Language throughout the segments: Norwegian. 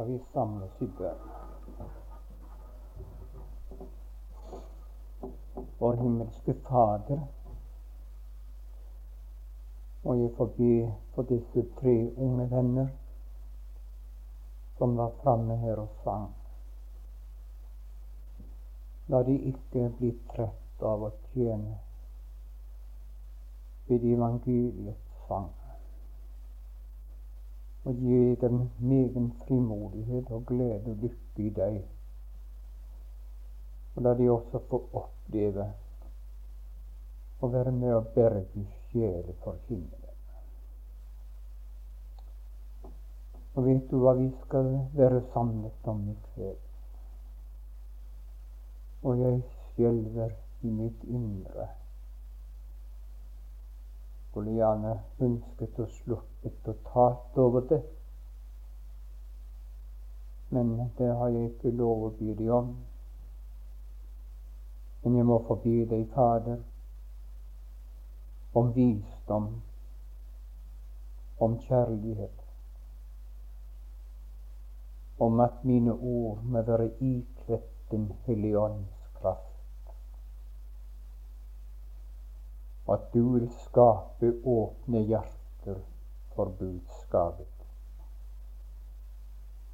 skal vi samle oss i bønn. Vår himmelske Fader, må jeg få be for disse tre unge venner som var framme her og sang. La de ikke bli trett av å tjene ved evangeliets sang og gi dem megen frimodighet og glede og lykke i deg. Og la de også få oppleve å være med og berge sjeler for himmelen. Og vet du hva vi skal være samlet om i kveld? Og jeg skjelver i mitt indre skulle gjerne ønsket å sluppet og tatt over det. Men det har jeg ikke lov å by deg om. Men jeg må forby deg, Fader, om visdom, om kjærlighet, om at mine ord må være ikledd Den hellige ånds kraft. At du vil skape åpne hjerter for budskapet.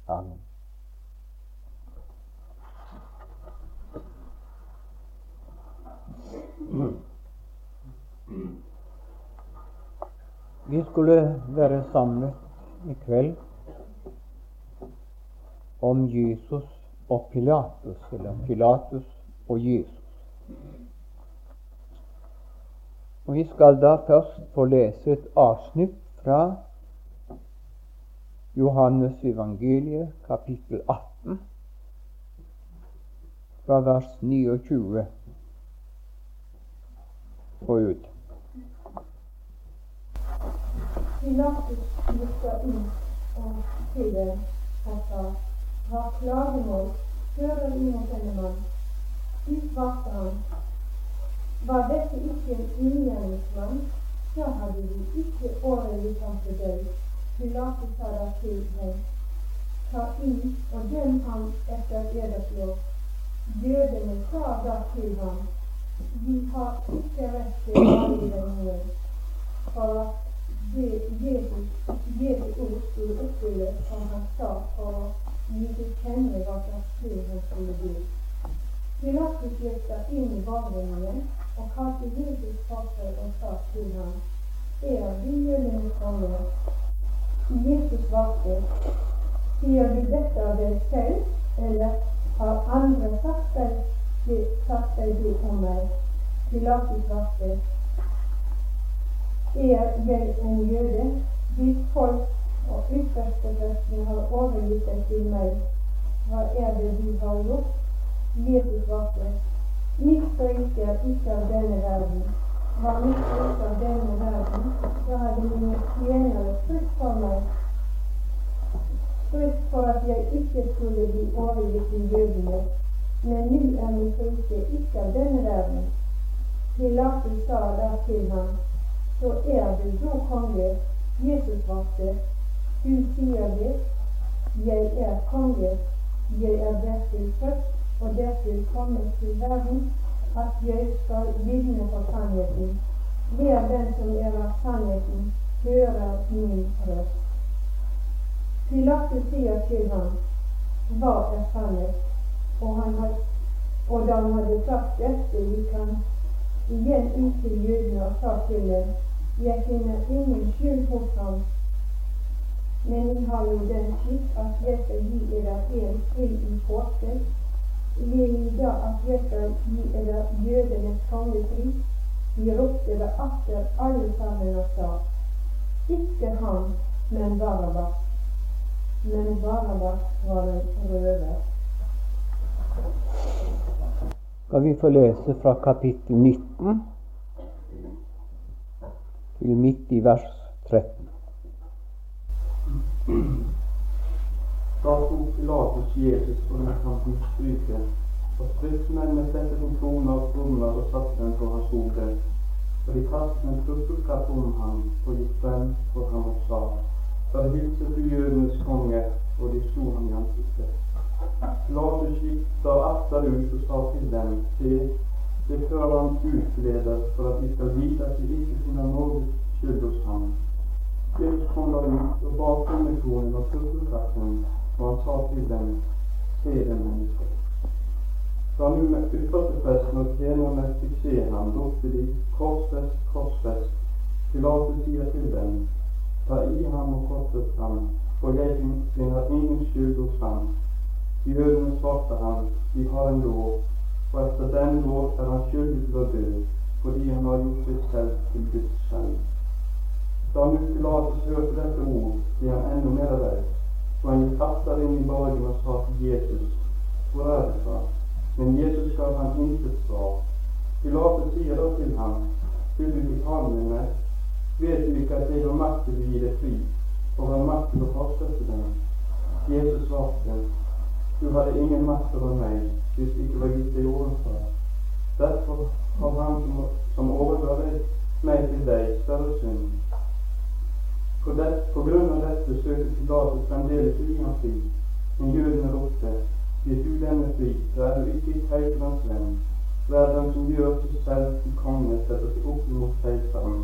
Amen. Vi skulle være samlet i kveld om Jesus og Pilatus, eller Pilatus og Jesus. Og Vi skal da først få lese et avsnitt fra Johannes evangeliet, kapittel 18, fra vers 29 og ut. Pilatus gikk ut og til og sa, Hva klagemål hører vi mot denne mann? De svarte han, var dette ikke en ugjerningsmann, så hadde vi ikke overgitt ham til død. Pilatus sa da til ham, ta ut og døm ham etter deres lov. Jødene sa da til ham, vi har ikke rett til å avlive noen, for det Jesus, Jesu ord skulle oppfylles som han sa for gi til kjenne hva slags fred han skulle bli. Pilatus da inn i barnevognen og kalte Jesus for og sa til ham, Er du jødenes konge? Jesus svarte, Sier du dette av deg selv, eller har andre sagt deg, sagt deg det om meg? Pilatus svarte, Er jeg en jøde? Ditt folk og ypperstepresten har overgitt deg til meg. Hva er det du har gjort? Jesus svarte, Mitt rike er ikke av denne verden. Var mitt rike av denne verden, så hadde mine tjenere frykt for meg. Frykt for at jeg ikke skulle bli overgitt til jødene. Men nå er mitt rike ikke av denne verden. Pilatus sa da til ham, så er du da konge. Jesus svarte, du sier det, jeg er konge, jeg er verken født og dertil kommet til verden, at jeg skal vitne for sannheten. Hver den som er av sannheten, hører min røst. Pilatus sier til ham, Hva er sannhet? Og, had, og da han hadde sagt dette, gikk han igjen ut til jødene og sa til dem, Jeg finner ingen skyld hos ham, men jeg har jo den skikk at jeg skal gi dere en til i påske vil da at jeg skal gi dere jødenes vi ropte det atter alle sammen og sa, ikke han, men Barabas. Men Barabas var en røver. Skal vi få lese fra kapittel 19 til midt i vers 13. Da tok Pilatus Jesus på nattens stryke, og stridsmennene setter på kroner og krummer og satte dem på hans hode. Og de kastet en purpurkatt om ham og gikk frem for ham og sa, da de du jødenes konge, og de slo ham i ansiktet. Pilatus gikk da atter ut og sa til dem, se, det fører han utleder for at de skal vite at de ikke finner noe skyld hos ham. Jesus kom da ut og ba kongekonen og purpurkatten han sa til dem, se det mennesket. Da nu med ypperstepresten og tjenerne fikk se ham, ropte de, korsfest, korsfest. Pilatus sier til dem, ta i ham og korsfest ham, for jeg finner ingen skyld hos ham. Jødene svarte ham, vi har en lov, og etter den lov er han skyldig til å dø, fordi han har gjort seg selv til Guds sønn. Da nu Pilatus hørte dette ord, ble han enda mer redd, han gikk atter inn i borgen og sa til Jesus, hvor er det fra? Men Jesus gav ham intet svar. Pilatus sier da til ham, vil du ikke tale med meg? Vet du ikke at jeg har makt til å gi deg fri, og har makt til å korsfeste deg? Jesus svarte, du hadde ingen makt over meg hvis du ikke var gitt deg ovenfra. Derfor har han som, som overga meg til deg, større synd. På, det, på grunn av dette søker Pilatus fremdeles ham fri, men jødene ropte hvis du denne fri, så er du ikke keiserens venn. Hver den som gjør seg selv til konge, setter seg opp mot keiseren.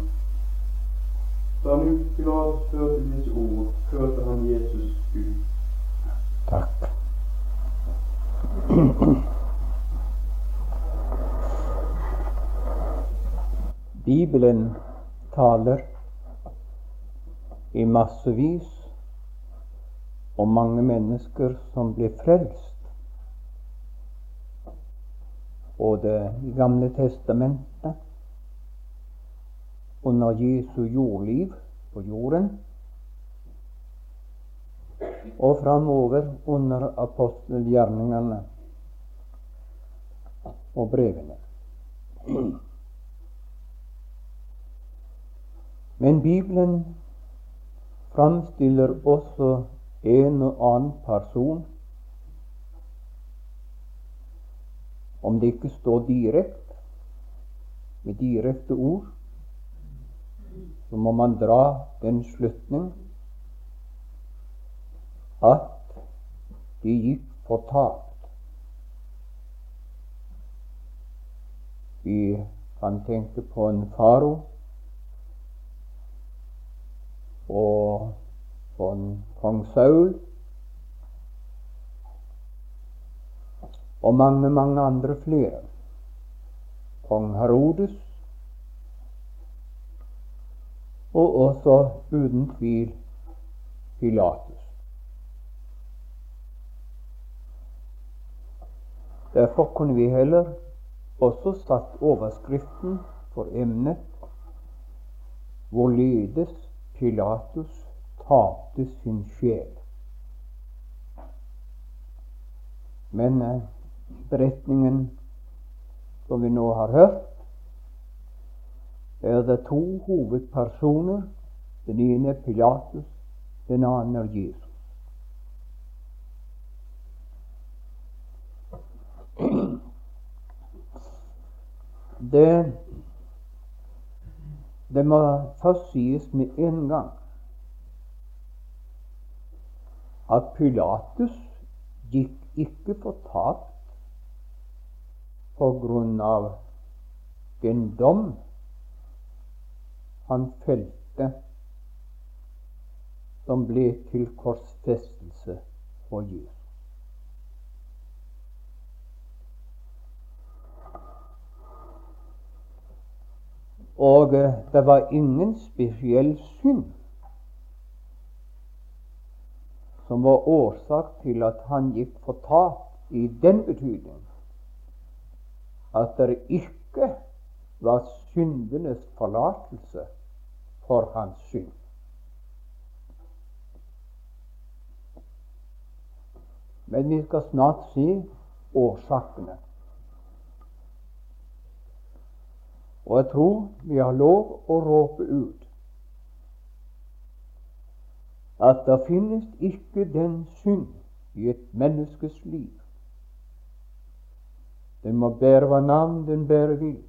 Da nu Pilatus hørte disse ord, førte han Jesus ut. Takk. Bibelen taler i massevis om mange mennesker som ble frelst både i Gamle testamentet, under Jesu jordliv på jorden, og framover under apostelgjerningene og brevene. Men Bibelen framstiller også en og annen person Om det ikke står direkte, med direkte ord, så må man dra den slutning at de gikk fortapt. Vi kan tenke på en faro og von kong Saul og mange, mange andre flere. Kong Herodes, og også uten tvil Pilatus. Derfor kunne vi heller også satt overskriften for emnet hvorledes Pilatus tapte sin sjel. Men eh, beretningen som vi nå har hørt, er det to hovedpersoner. Den ene er Pilatus, den andre er Jesus. Det, det må først sies med en gang at Pilatus gikk ikke fortapt på grunn av den dom han felte som ble til korsfestelse for Jesus. Og eh, det var ingen spesiell synd som var årsak til at han gikk fortapt i den betydning at det ikke var syndenes forlatelse for hans synd. Men vi skal snart se årsakene. Og jeg tror vi har lov å råpe ut at det finnes ikke den synd i et menneskes liv den må bære hva navn den bærer vil.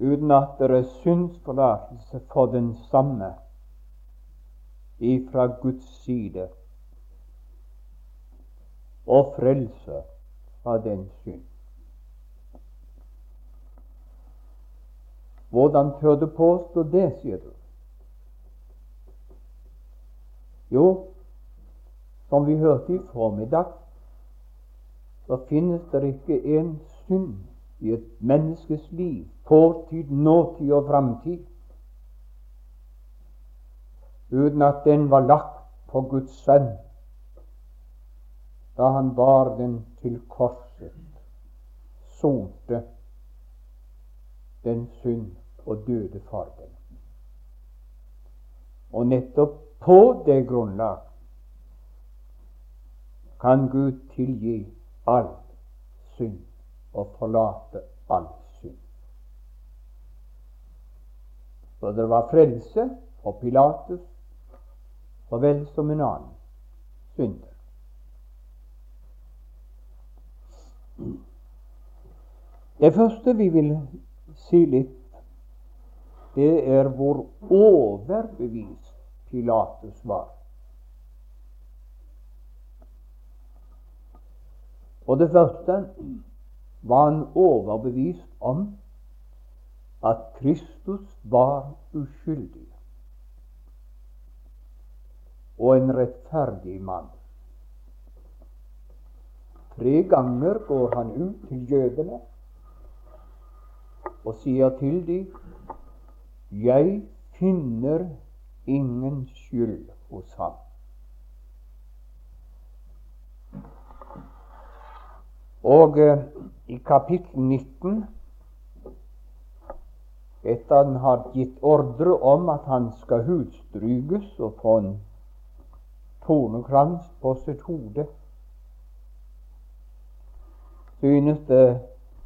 Uten at det er syndsforlatelse for den samme ifra Guds side, og frelse fra den synd. Hvordan tør du påstå det, sier du? Jo, som vi hørte i formiddag, så finnes det ikke en synd i et menneskes liv, fortid, nåtid og framtid, uten at den var lagt på Guds sønn da han bar den til korset, sonte den synd og døde for dem. Og nettopp på det grunnlag kan Gud tilgi all synd og forlate all synd. Så det var frelse for Pilatus så vel som en annen synder. Det første vi vil si litt, det er hvor overbevist Pilatus var. For det første var han overbevist om at Kristus var uskyldig og en rettferdig mann. Tre ganger går han ut til jødene og sier til dem jeg finner ingen skyld hos ham. Og eh, i kapittel 19, etter han har gitt ordre om at han skal hudstryges og få en tornekrans på sitt hode, synes det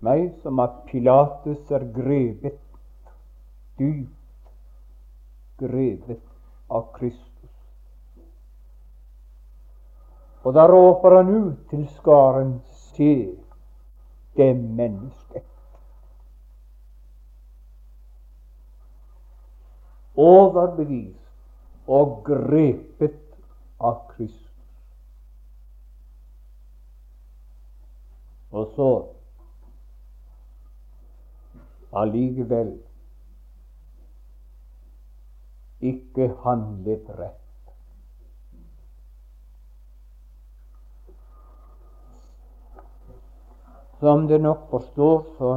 meg som at Pilatus er grepet, dypt grevet av Kristus. Og da råper han ut til skaren se det mennesket. Overbevist og grepet av Kristus. Og så allikevel ikke handlet rett. Som dere nok forstår, så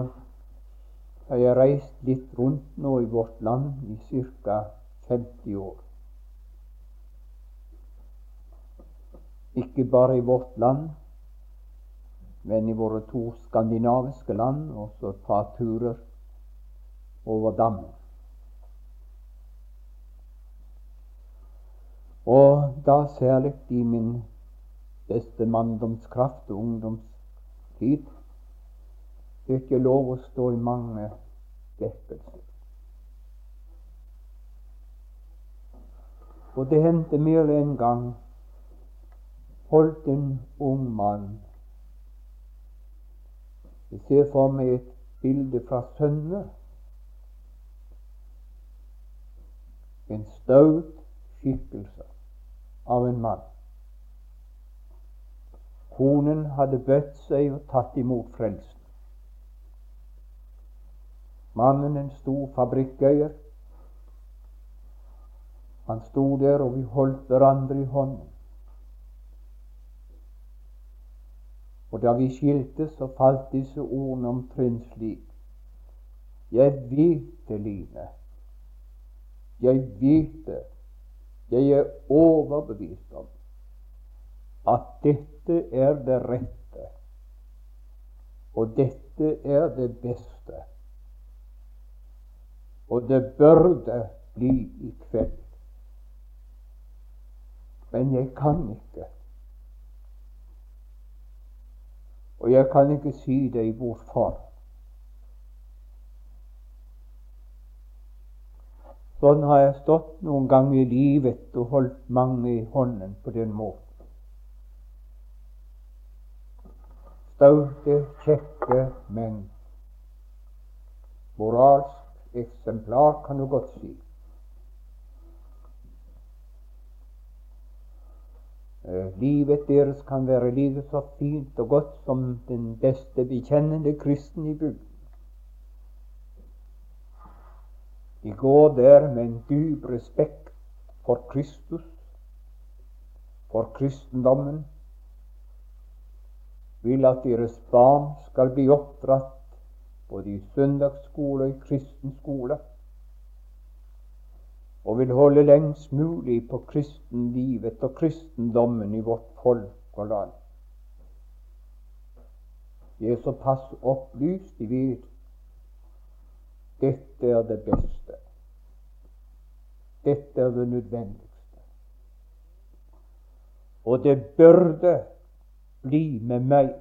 har jeg reist litt rundt nå i vårt land i ca. 50 år. Ikke bare i vårt land, men i våre to skandinaviske land, og så et par turer over dammen. Og da særlig i min beste manndomskraft og ungdomstid fikk jeg lov å stå i mange vekkelser. Og det hendte mer enn en gang holdt en ung mann Jeg ser for meg et bilde fra Sønner. En staut skikkelse av en mann. Konen hadde bøtt seg og tatt imot frelsen. Mannen en stor fabrikkeier. Han sto der, og vi holdt hverandre i hånden. Og da vi skiltes, så falt disse ordene omtrent slik. Jeg vet det, Line. Jeg vet det. Jeg er overbevist om at dette er det rette, og dette er det beste. Og det burde bli i kveld. Men jeg kan ikke. Og jeg kan ikke si deg hvorfor. Sånn har jeg stått noen ganger i livet og holdt mange i hånden på den måten. Staute, kjekke menn. Moralsk eksemplar, kan du godt si. Eh, livet deres kan være like så fint og godt som den beste bekjennende kristen i bygden. De går der med en dyp respekt for Kristus for kristendommen, vil at deres barn skal bli oppdratt både i søndagsskole og i kristen skole, og vil holde lengst mulig på kristenlivet og kristendommen i vårt folk og land. De er såpass opplyst, de vet dette er det beste. Dette er det nødvendigste. Og det burde bli med meg.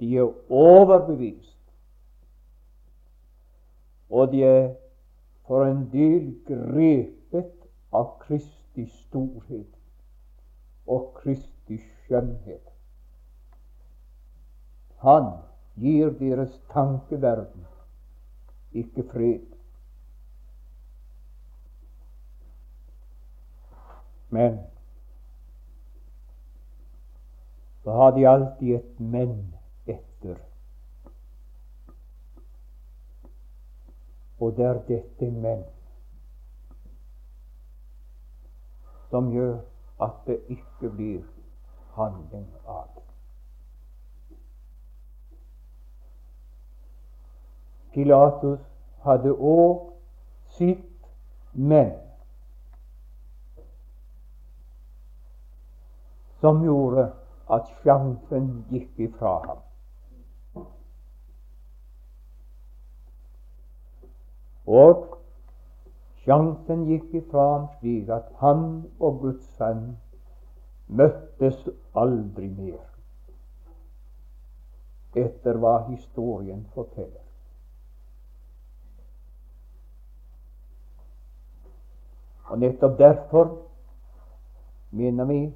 De er overbevist, og de er for en del grepet av Kristi storhet og Kristi skjønnhet. Han gir deres tankeverden ikke fred. Men så har de alltid et men etter. Og det er dette men som gjør at det ikke blir handling av det. Pilatus hadde òg sitt men. som gjorde at sjansen gikk ifra ham. Og sjansen gikk ifra ham slik at han og Guds sønn møttes aldri mer, etter hva historien forteller. Og nettopp derfor mener vi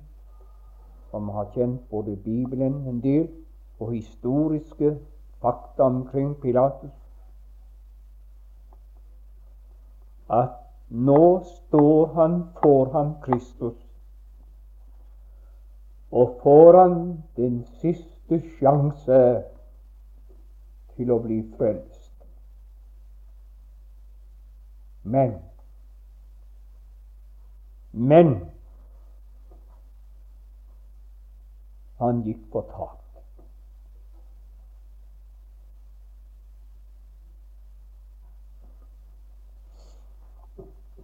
som har kjent både Bibelen en del og historiske fakta omkring Pilatus, at nå står han foran Kristus og får han den siste sjanse til å bli frelst. Men Men Han gikk på tak.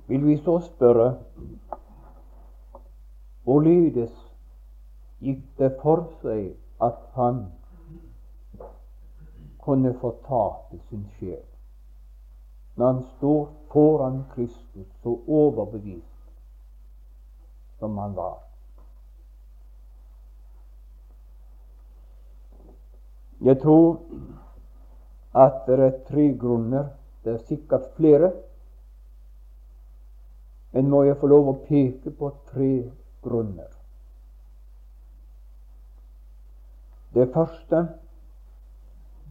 Vil vi så spørre hvorledes gikk det for seg at han kunne få fortape sin sjel når han står foran Kristus så overbevist som han var? Jeg tror at det er tre grunner. Det er sikkert flere. Men må jeg få lov å peke på tre grunner. Det første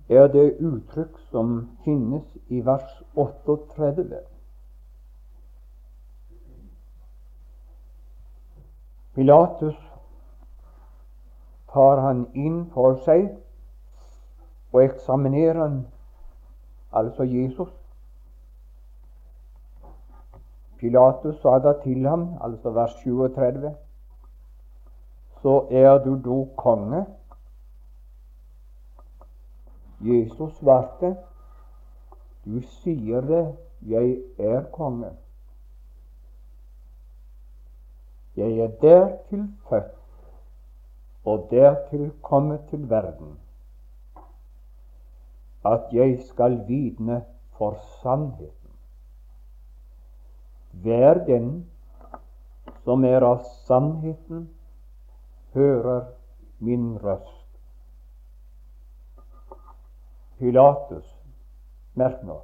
er det uttrykk som finnes i vers 38. Pilatus tar han inn for seg og eksaminerer han, altså Jesus. Pilatus sa da til ham, altså vers 37, så er du da konge. Jesus svarte, du sier det, jeg er konge. Jeg er dertil født og dertil kommet til verden at jeg skal vitne for sannheten. Hver den som er av sannheten, hører min røst. Pilatus, merk nå,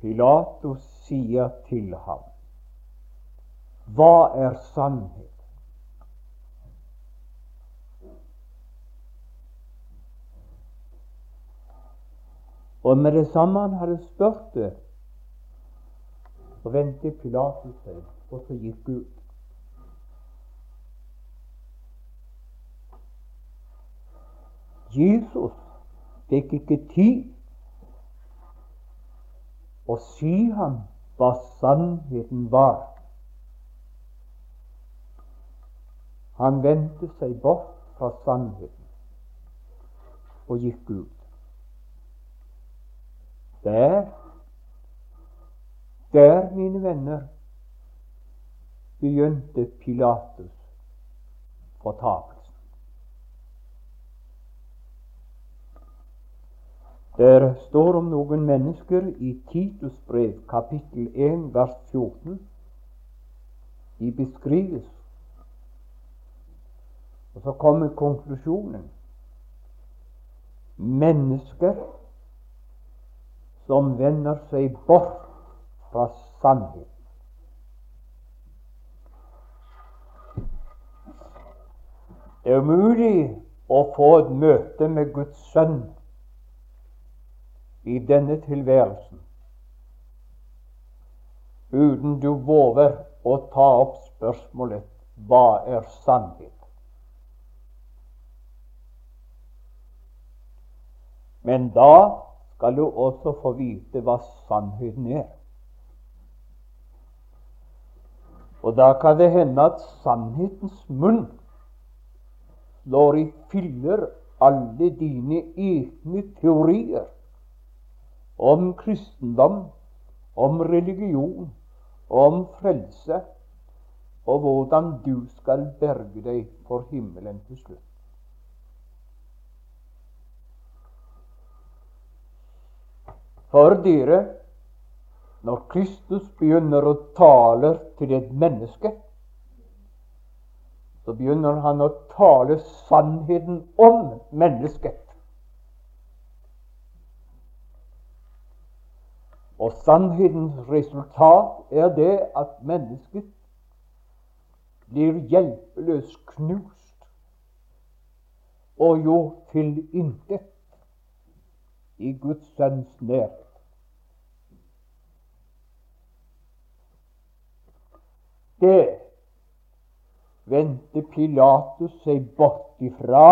Pilatus sier til ham, hva er sannhet? Og med det samme han hadde spurt det, så vendte Pilatus seg, og så gikk ut. Jesus fikk ikke tid å si ham hva sannheten var. Han vendte seg bort fra sannheten og gikk ut. Der, der, mine venner, begynte Pilatus fortapelsen. Der står om noen mennesker i Titus brev, kapittel 1, vers 14. De beskrives. Og så kommer konklusjonen. Mennesker som vender seg bort fra sannheten. Det er umulig å få et møte med Guds sønn i denne tilværelsen uten du våger å ta opp spørsmålet hva er sannhet? Men da skal du også få vite hva sannheten er. Og da kan det hende at sannhetens munn slår i filler alle dine egne teorier om kristendom, om religion, om frelse, og hvordan du skal berge deg for himmelen til slutt. For dere, når Kristus begynner å tale til et menneske, så begynner han å tale sannheten om mennesket. Og sannhetens resultat er det at mennesket blir hjelpeløst knust og gjort til intet i Guds sønns nærhet. Det vendte Pilatus seg bort ifra.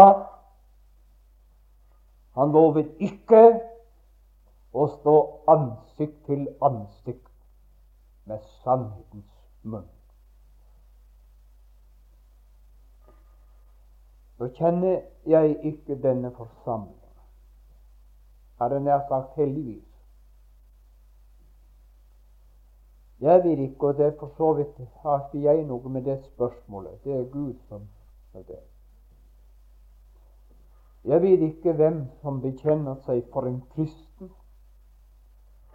Han lovet ikke å stå ansikt til ansikt med sannhetens munn. Nå kjenner jeg ikke denne forsamlingen. Hadde nær sagt heldigvis. Jeg vet ikke, og det er for så vidt har ikke jeg noe med det spørsmålet. Det er Gud som er det. Jeg vet ikke hvem som bekjenner seg for en kristen,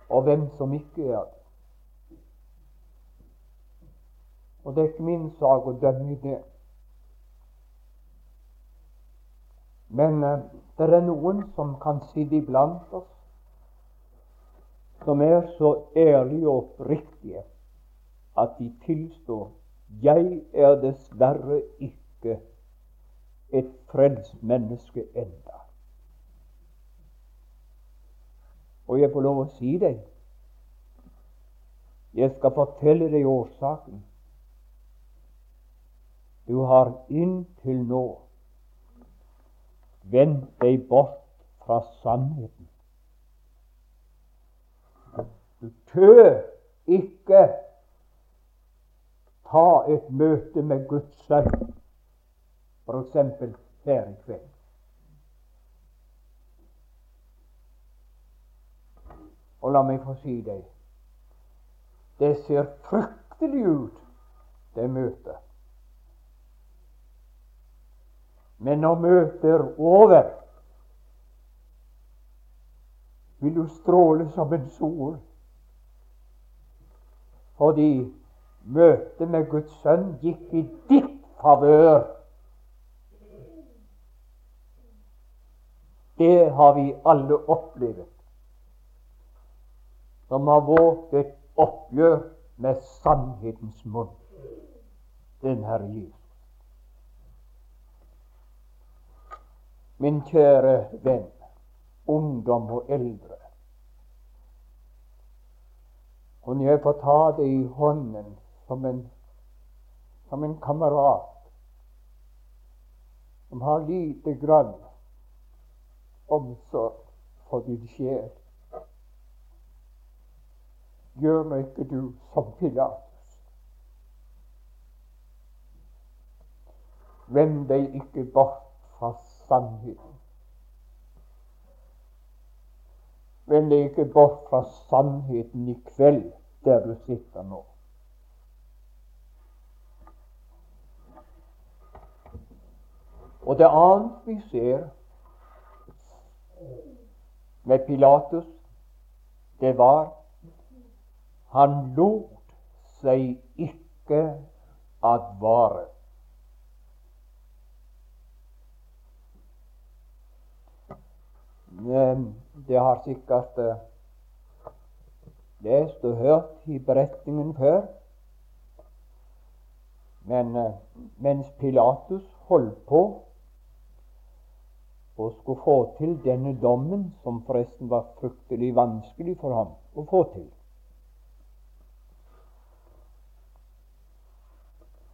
og hvem som ikke er det. Og det er ikke min sak å dømme i det. Men uh, det er noen som kan sitte iblant oss, som er så ærlige og oppriktige at de tilstår jeg er dessverre ikke et frelst menneske enda. Og jeg får lov å si deg Jeg skal fortelle deg årsaken. Du har inntil nå vendt deg bort fra sannheten. Du tør ikke ta et møte med Guds sønn, f.eks. her i kveld. Og la meg få si deg det ser fryktelig ut, det møtet. Men når møtet er over, vil du stråle som en sol. Fordi møtet med Guds sønn gikk i ditt favør. Det har vi alle opplevd som har våget et oppgjør med sannhetens munn, den Herre Jesus. Min kjære venn, ungdom og eldre. Og jeg får ta det i hånden som en, som en kamerat som har lite grann omsorg for din sjel gjør nå ikke du som Pilatus. Vend deg ikke bort fra sannheten. det er ikke bort fra sannheten i kveld, der du sitter nå. Og det annet vi ser med Pilatus, det var han lot seg ikke advare. Det har sikkert eh, lest og hørt i beretningen før. Men eh, mens Pilatus holdt på og skulle få til denne dommen, som forresten var fryktelig vanskelig for ham å få til,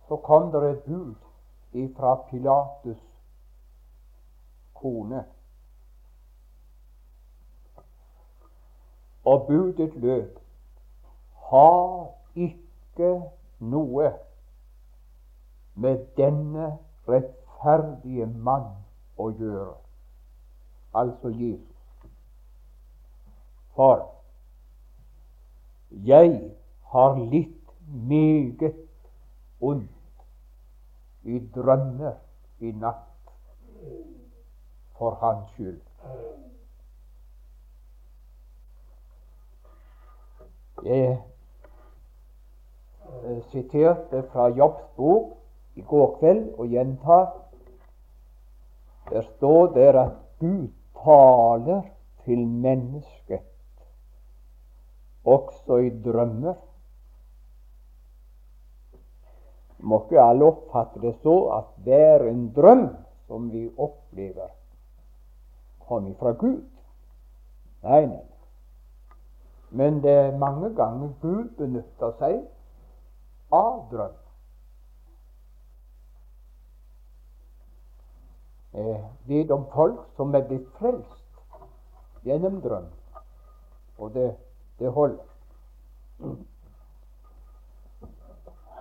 så kom det et bud ifra Pilatus' kone. Og budet lød Ha ikke noe med denne rettferdige mann å gjøre, altså Jesus. For jeg har litt meget ondt i drømmer i natt for hans skyld. Jeg eh, siterte fra Jobbs bok i går kveld og gjentar. Der står det at Gud taler til mennesket også i drømmer. Må ikke alle oppfatte det så at hver en drøm som vi opplever, kommer fra Gud. Nei, nei. Men det er mange ganger Gud benytter seg av drøm. Jeg vet om folk som er blitt frelst gjennom drøm, og det, det holder.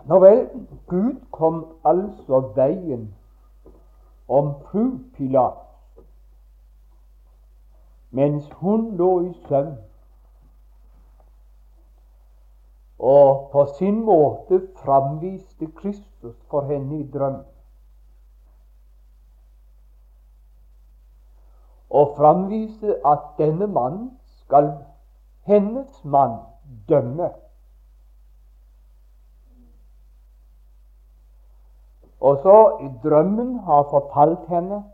Nå vel, Gud kom altså veien om fru Pilat mens hun lå i søvn og på sin måte framviste Kristus for henne i drøm. Og framvise at denne mannen skal hennes mann dømme. Og så i drømmen har fortalt henne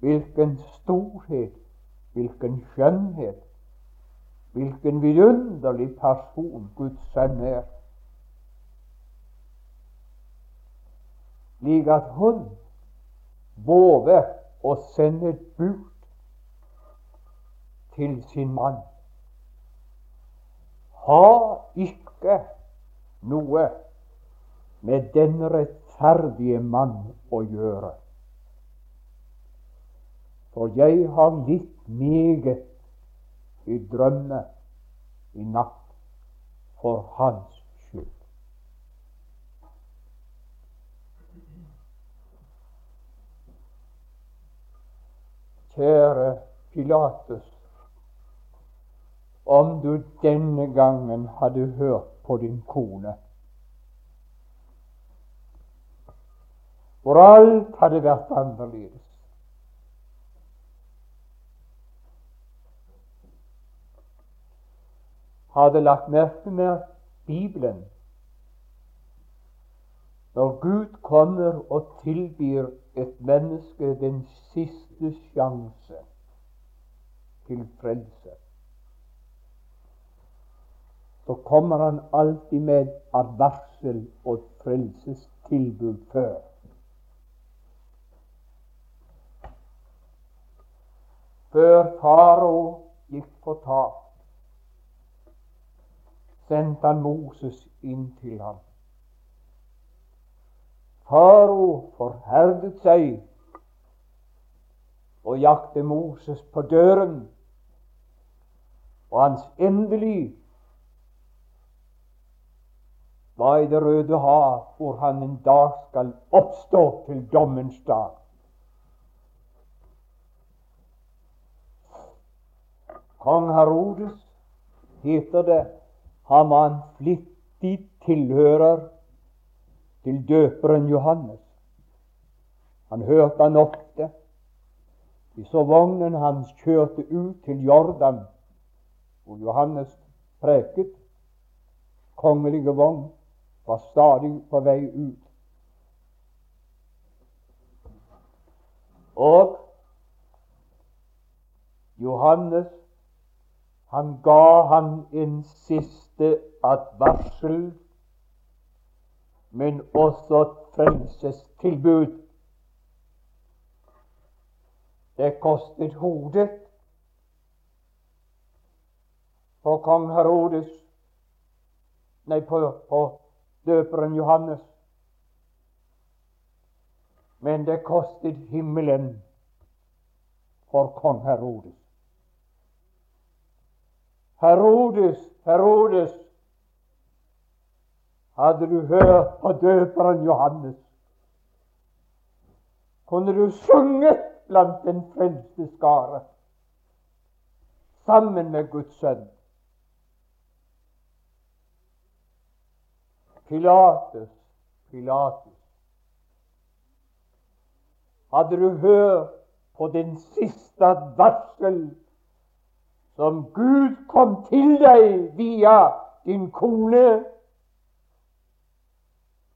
hvilken storhet, hvilken skjønnhet Hvilken vidunderlig person Guds sønn er. Slik at hun våger å sende et bud til sin mann. Ha ikke noe med den rettferdige mann å gjøre. For jeg har litt meget i drømme i natt for hans skyld. Kjære Pilatus, om du denne gangen hadde hørt på din kone, hvor alt hadde vært annerledes. Hadde lagt merke med Bibelen Når Gud kommer og tilbyr et menneske den siste sjanse til frelse, så kommer han alltid med advarsel og frelsestilbud før. Før farao gikk på tak, sendte han Moses inn til ham. Faro forherdet seg og jakte Moses på døren, og hans endelig var i Det røde hav, hvor han en dag skal oppstå til dommens dag. Kong Herodes heter det, han var en flittig tilhører til døperen Johannes. Han hørte han ofte. Vi så vognen hans kjørte ut til Jordan, hvor Johannes preket. Kongelige vogn var stadig på vei ut. Og Johannes han ga han en siste advarsel, men også et frelsestilbud. Det kostet hodet på kong Herodes Nei, på, på døperen Johannes. Men det kostet himmelen for kong Herodes. Herodes, Herodes, hadde du hørt på døperen Johannes, kunne du sunget blant den frelste skare sammen med Guds sønn. Pilatus, Pilatus. Hadde du hørt på den siste varsel som Gud kom til deg via din kone,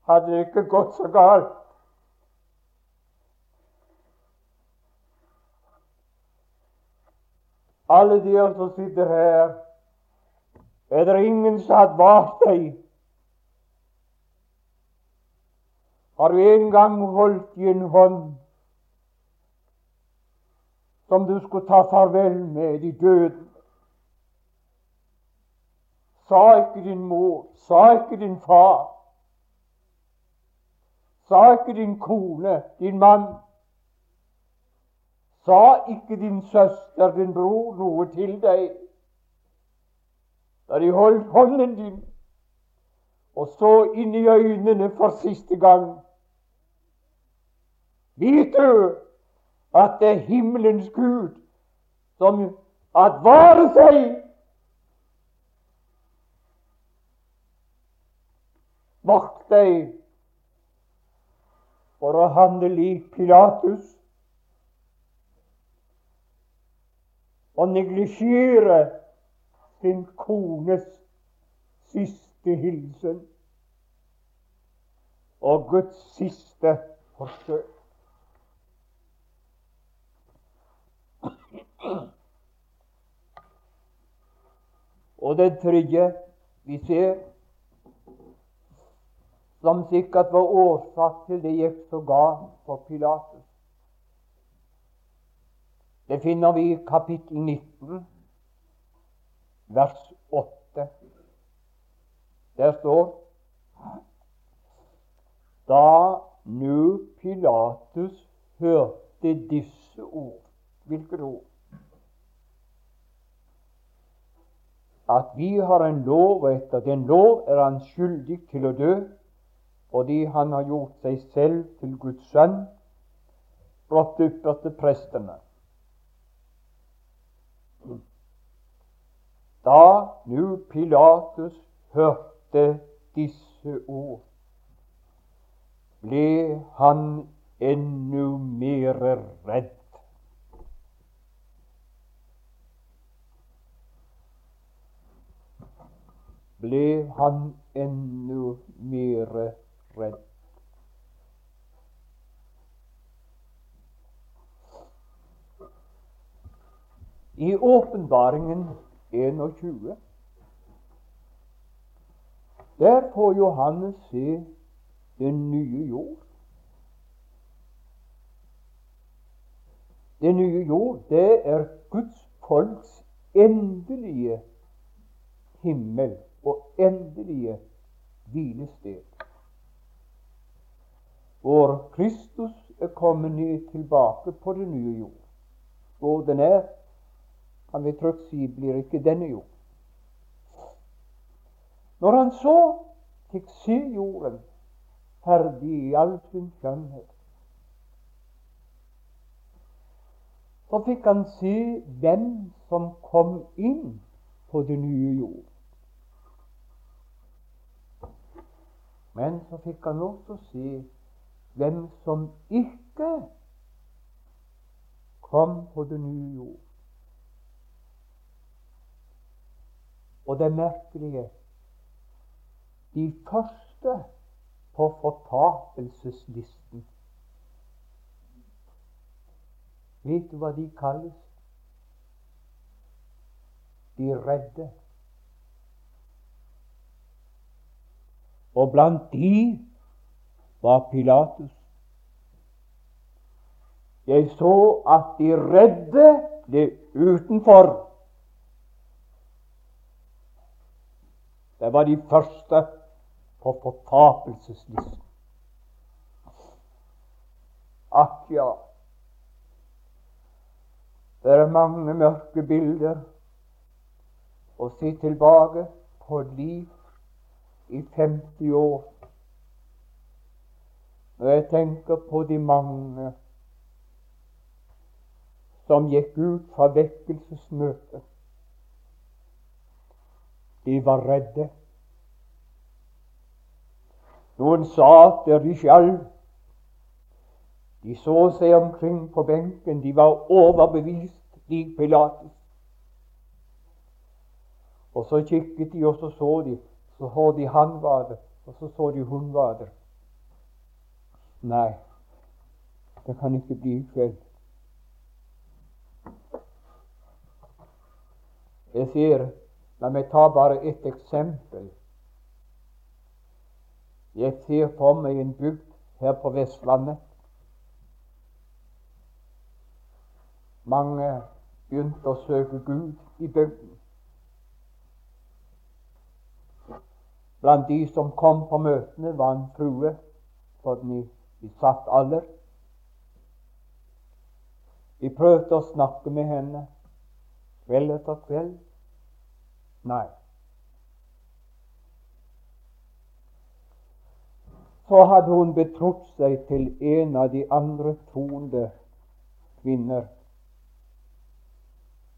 hadde det ikke gått så galt. Alle de som sitter her, er det ingen som har advart deg Har du en gang holdt i en hånd som du skulle ta farvel med i døden? Sa ikke din mor, sa ikke din far, sa ikke din kone, din mann, sa ikke din søster, din bror, noe til deg da de holdt hånden din og så inn i øynene for siste gang. Vet du at det er himmelens Gud som advarer seg Vakt deg for å handle lik Pilatus og neglisjere sin kones siste hilsen og Guds siste forsøk. Og den tredje vi ser, som sikkert var årsak til det gikk så galt for Pilatus, det finner vi i kapittel 19, vers 8. Der står Da nu Pilatus hørte disse ord Hvilket ord? At vi har en lov, og etter den lov er han skyldig til å dø fordi han har gjort seg selv til Guds sønn, brått til prestene. Da nu Pilatus hørte disse ord, ble han enda mer redd. ble han enda mer redd. I Åpenbaringen 21 der får Johannes se den nye jord. Den nye jord, det er Guds folks endelige himmel og endelige hvilested. Hvor Kristus er kommet ned tilbake på det nye jord. Hvor den er, kan vi trygt si, blir ikke denne jord. Når han så fikk se jorden ferdig i all sin skjønnhet, så fikk han se hvem som kom inn på det nye jord. Men så fikk han også se hvem som ikke kom på den nye jord. Og det merkelige de første på fortapelseslisten Vet du hva de kalles? De redde. Og blant de var Pilatus. Jeg så at de redde ble utenfor. Det var de første på fortapelseslisten. Akk ja, det er mange mørke bilder å se tilbake på et liv i 50 år. Når jeg tenker på de mange som gikk ut fra vekkelsesmøtet. De var redde. Noen sa at de skjalv. De så seg omkring på benken. De var overbevist, lik Pilatus. Og så kikket de, og så så de. Så så de han var det, og så så de hun var det. Nei, det kan ikke bli i kveld. Jeg sier, La meg ta bare ett eksempel. Jeg ser for meg en bygd her på Vestlandet Mange begynte å søke Gud i bygden. Blant de som kom på møtene, var en frue sånn i, i satt alder. Vi prøvde å snakke med henne kveld etter kveld. Nei. Så hadde hun betrodd seg til en av de andre troende kvinner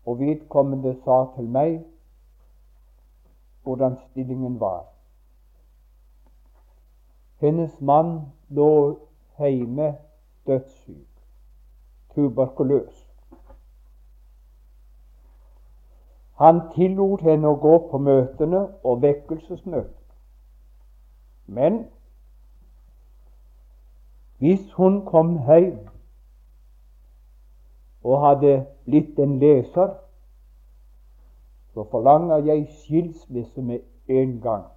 og vedkommende sa til meg hvordan stillingen var. Hennes mann lå hjemme dødssyk, tuberkuløs. Han tillot henne å gå på møtene og vekkelsesmøtene. Men hvis hun kom hjem og hadde blitt en leser, så forlanger jeg skilsmisse med en gang.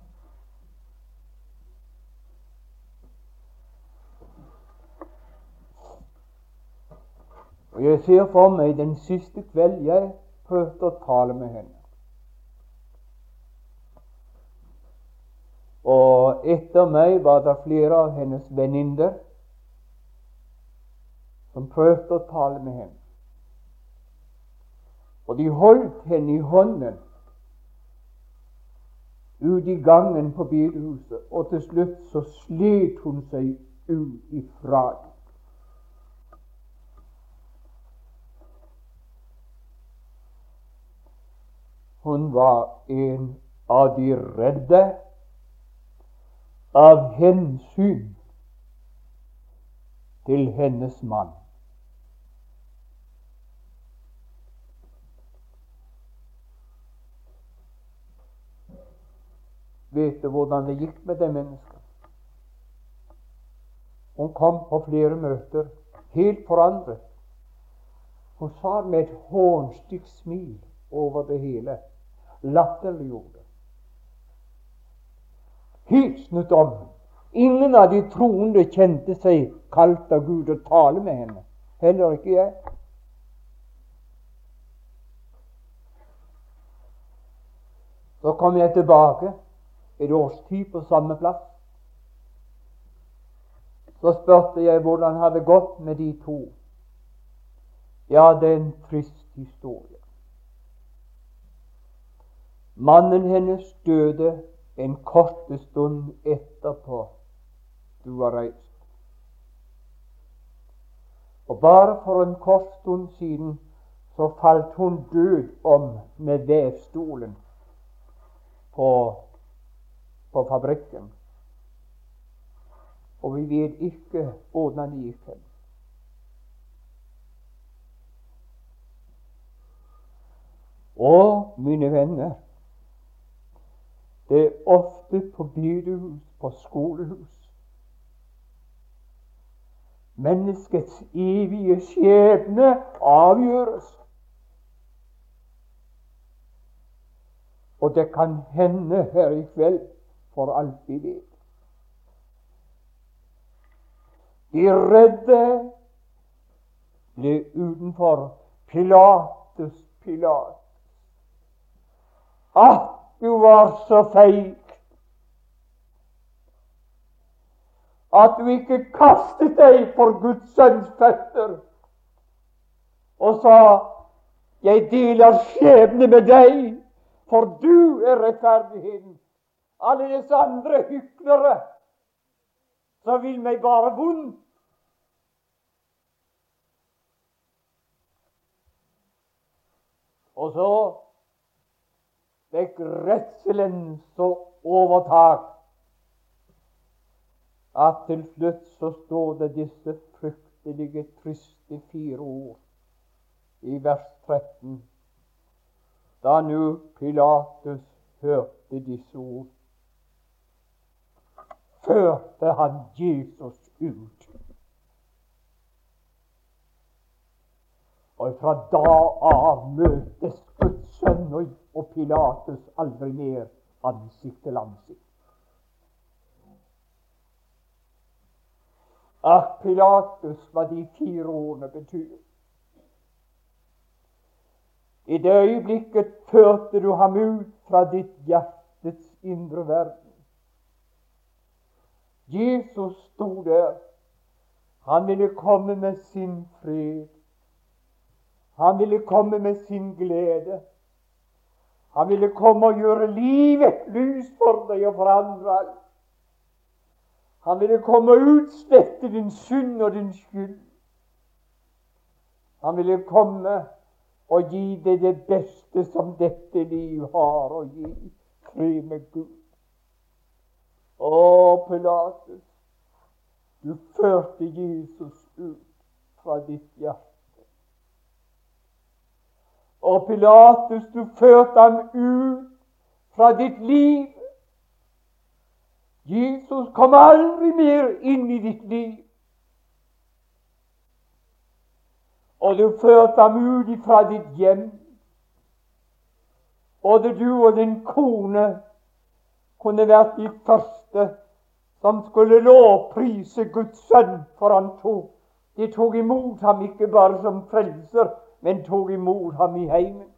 Og Jeg ser for meg den siste kveld jeg prøvde å tale med henne. Og etter meg var det flere av hennes venninner som prøvde å tale med henne. Og de holdt henne i hånden ut i gangen på bedehuset, og til slutt så slet hun seg ut ifra dem. Hun var en av de redde av hensyn til hennes mann. Vet du hvordan det gikk med det mennesket? Hun kom på flere møter helt forandret. Hun sa med et hånstygt smil over det hele, latterliggjorde. Snudd om. Ingen av de troende kjente seg kalt av Gud å tale med henne. Heller ikke jeg. Så kom jeg tilbake et års tid på samme plass. Så spurte jeg hvordan det hadde gått med de to. Ja, det er en trist historie. Mannen hennes døde en kort stund etterpå du var reist. Og bare for en kort stund siden så falt hun død om med vevstolen på, på fabrikken. Og vi vet ikke hvordan det gikk henne. Og mine venner, det er ofte på bedehus, på skolehus Menneskets evige skjebne avgjøres. Og det kan hende her i kveld, for alt vi vet. De redde ble utenfor Pilatus Pilat. At du var så feig at du ikke kastet deg for Guds sønns føtter og sa 'Jeg deler skjebne med deg', for du er rettferdigheten. Alle disse andre hyklere som vil meg bare vondt. Og så fikk redselen så overtak at til slutt så står det disse fryktelige, triste fire ord i vers 13. Da nu Pilatus hørte disse ord, førte han Jesus ut. Og fra da av møtes Guds sønn og Pilatus aldri mer ansikt til ansikt. Ach, Pilatus, hva de fire årene betyr. I det øyeblikket førte du ham ut fra ditt hjertets indre verden. Jesus sto der. Han ville komme med sin fred. Han ville komme med sin glede. Han ville komme og gjøre livet lys for deg og for andre. Han ville komme og utslette din synd og din skyld. Han ville komme og gi deg det beste som dette liv har å gi. Fri med Gud. Å, Pilatus, du førte Jesus ut fra ditt hjerte. Og Pilatus, du førte ham ut fra ditt liv. Jesus kom aldri mer inn i ditt liv. Og du førte ham ut fra ditt hjem. Både du og din kone kunne vært de første som skulle lovprise Guds sønn, for han tok De tok imot ham ikke bare som frelser, men tok imot ham i heimen.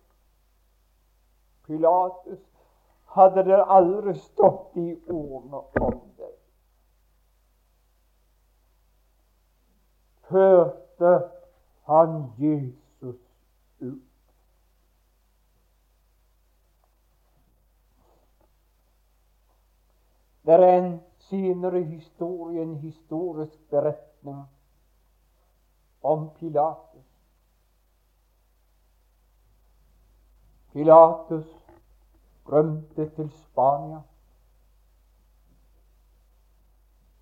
Pilatus hadde det aldri stått i ordene om det. Førte han Jesus ut. Det er en senere historie, en historisk beretning om Pilatus. Pilatus rømte til Spania.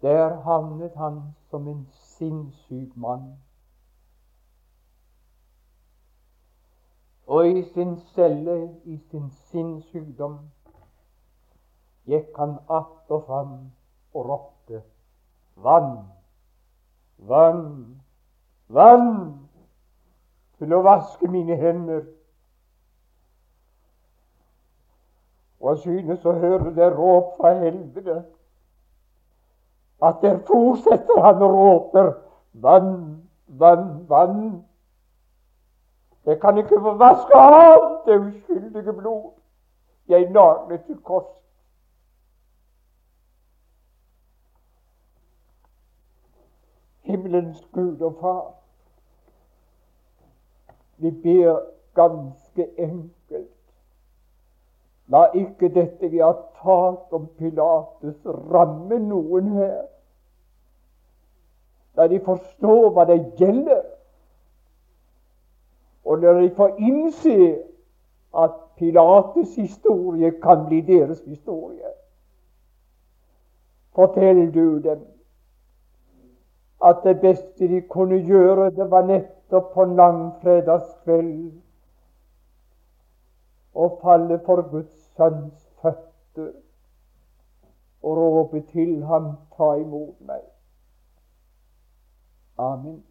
Der havnet han som en sinnssyk mann. Og i sin celle, i sin sinnssykdom, gikk han att og fram og ropte vann, vann, vann til å vaske mine hender. Og jeg synes å høre det råp fra helvete. At der fortsetter han og råper vann, vann, vann. Jeg kan ikke få vaske av det uskyldige blod jeg naglet til kors. Himmelens Gud og Far, vi ber ganske enkelt La ikke dette vi har talt om Pilates, ramme noen her. La de forstå hva det gjelder, og la de får innse at Pilates' historie kan bli deres historie. Fortell du dem at det beste de kunne gjøre, det var nettopp på langfredagskveld å falle for Guds sønns føtter og råpe til ham 'ta imot meg'. Amen.